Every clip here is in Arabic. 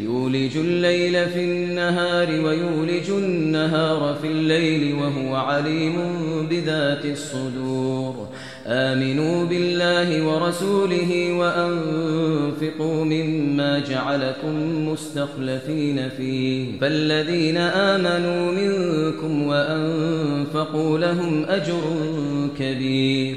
يولج الليل في النهار ويولج النهار في الليل وهو عليم بذات الصدور. آمنوا بالله ورسوله وأنفقوا مما جعلكم مستخلفين فيه. فالذين آمنوا منكم وأنفقوا لهم أجر كبير.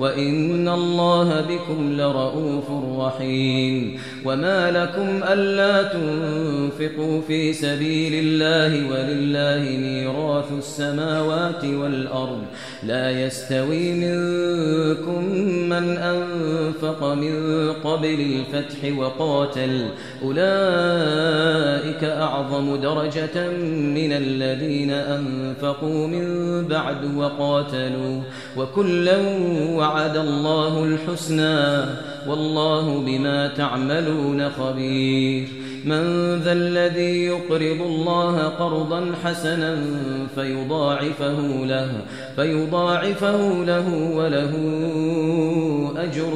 وإن الله بكم لرؤوف رحيم وما لكم ألا تنفقوا في سبيل الله ولله ميراث السماوات والأرض لا يستوي منكم من أنفق من قبل الفتح وقاتل أولئك أعظم درجة من الذين أنفقوا من بعد وقاتلوا وكلا وعد الله الحسنى والله بما تعملون خبير. من ذا الذي يقرض الله قرضا حسنا فيضاعفه له فيضاعفه له وله أجر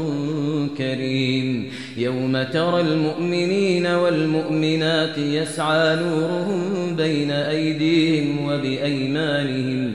كريم. يوم ترى المؤمنين والمؤمنات يسعى نورهم بين أيديهم وبأيمانهم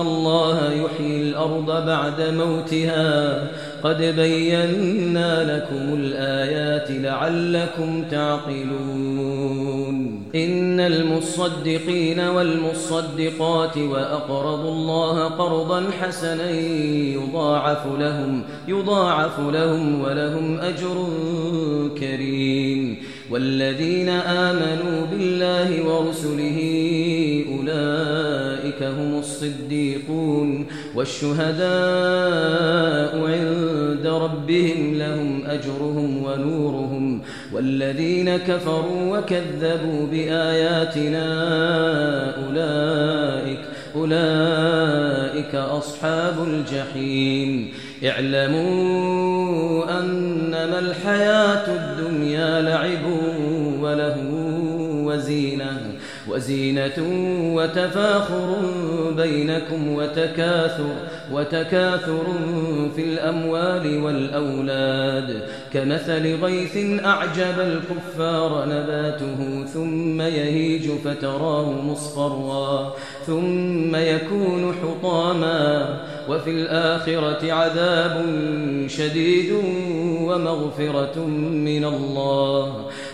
الله يحيي الأرض بعد موتها. قد بينا لكم الآيات لعلكم تعقلون. إن المصدقين والمصدقات وأقرضوا الله قرضا حسنا يضاعف لهم يضاعف لهم ولهم أجر كريم. والذين آمنوا بالله ورسله أولئك هم الصديقون والشهداء عند ربهم لهم أجرهم ونورهم والذين كفروا وكذبوا بآياتنا أولئك أولئك أصحاب الجحيم اعلموا أنما الحياة الدنيا لعب وله وزينة وتفاخر بينكم وتكاثر وتكاثر في الأموال والأولاد. كمثل غيث أعجب الكفار نباته ثم يهيج فتراه مصفرا ثم يكون حطاما. وفي الآخرة عذاب شديد ومغفرة من الله.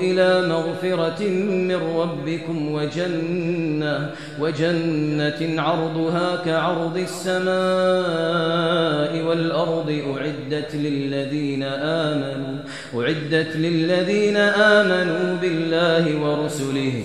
إلى مغفرة من ربكم وجنة وجنة عرضها كعرض السماء والأرض أعدت للذين آمنوا أعدت للذين آمنوا بالله ورسله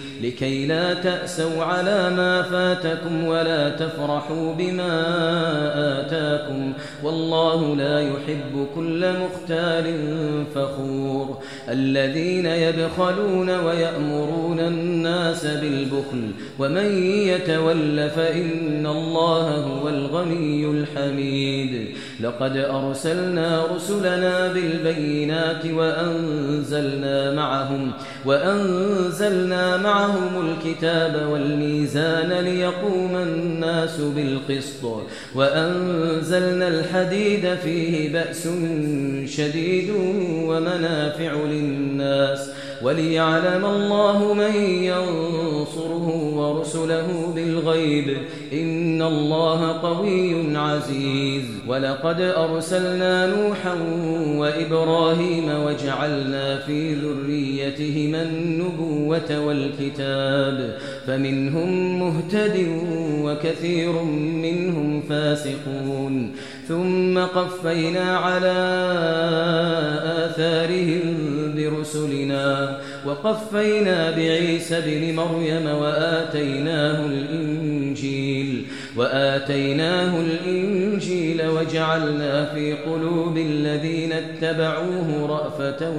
لكي لا تأسوا على ما فاتكم ولا تفرحوا بما آتاكم. والله لا يحب كل مختال فخور. الذين يبخلون ويأمرون الناس بالبخل ومن يتول فإن الله هو الغني الحميد. لقد أرسلنا رسلنا بالبينات وأنزلنا معهم وأنزلنا معهم الكتاب والميزان ليقوم الناس بالقسط. وأنزلنا الحديد فيه بأس شديد ومنافع للناس. وليعلم الله من ينصره ورسله بالغيب. إن الله قوي عزيز. ولقد أرسلنا نوحا وإبراهيم وجعلنا في ذريتهما النبوة والكتاب. فمنهم مهتد وكثير منهم فاسقون. ثم قفينا على آثارهم برسلنا. وقفينا بعيسى بن مريم وآتيناه الإنجيل وآتيناه الإنجيل وجعلنا في قلوب الذين اتبعوه رأفة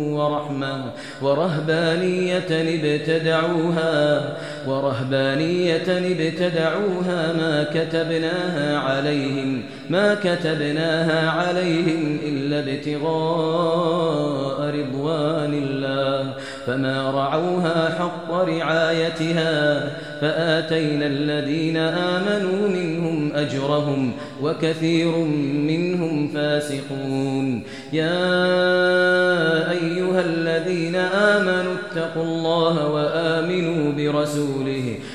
ورحمة ورهبانية ابتدعوها ورهبانية ابتدعوها ما كتبناها عليهم ما كتبناها عليهم إلا ابتغاء رضوان الله فما رعوها حق رعايتها فآتينا الذين آمنوا منهم أجرهم وكثير منهم فاسقون. يا أيها الذين آمنوا اتقوا الله وآمنوا برسوله